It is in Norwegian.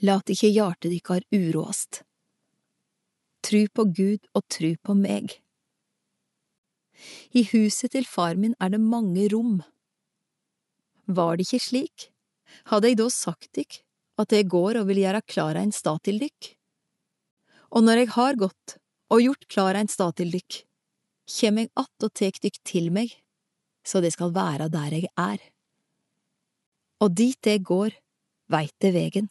lat ikkje hjartet dykkar uroast. Tru på Gud og tru på meg. I huset til far min er det mange rom. Var det ikke slik, hadde jeg da sagt dykk at jeg går og vil gjøre klar ein stad til dykk? Og når jeg har gått og gjort klar ein stad til dykk, kjem eg att og tek dykk til meg, så det skal være der jeg er. Og dit jeg går, veit det vegen.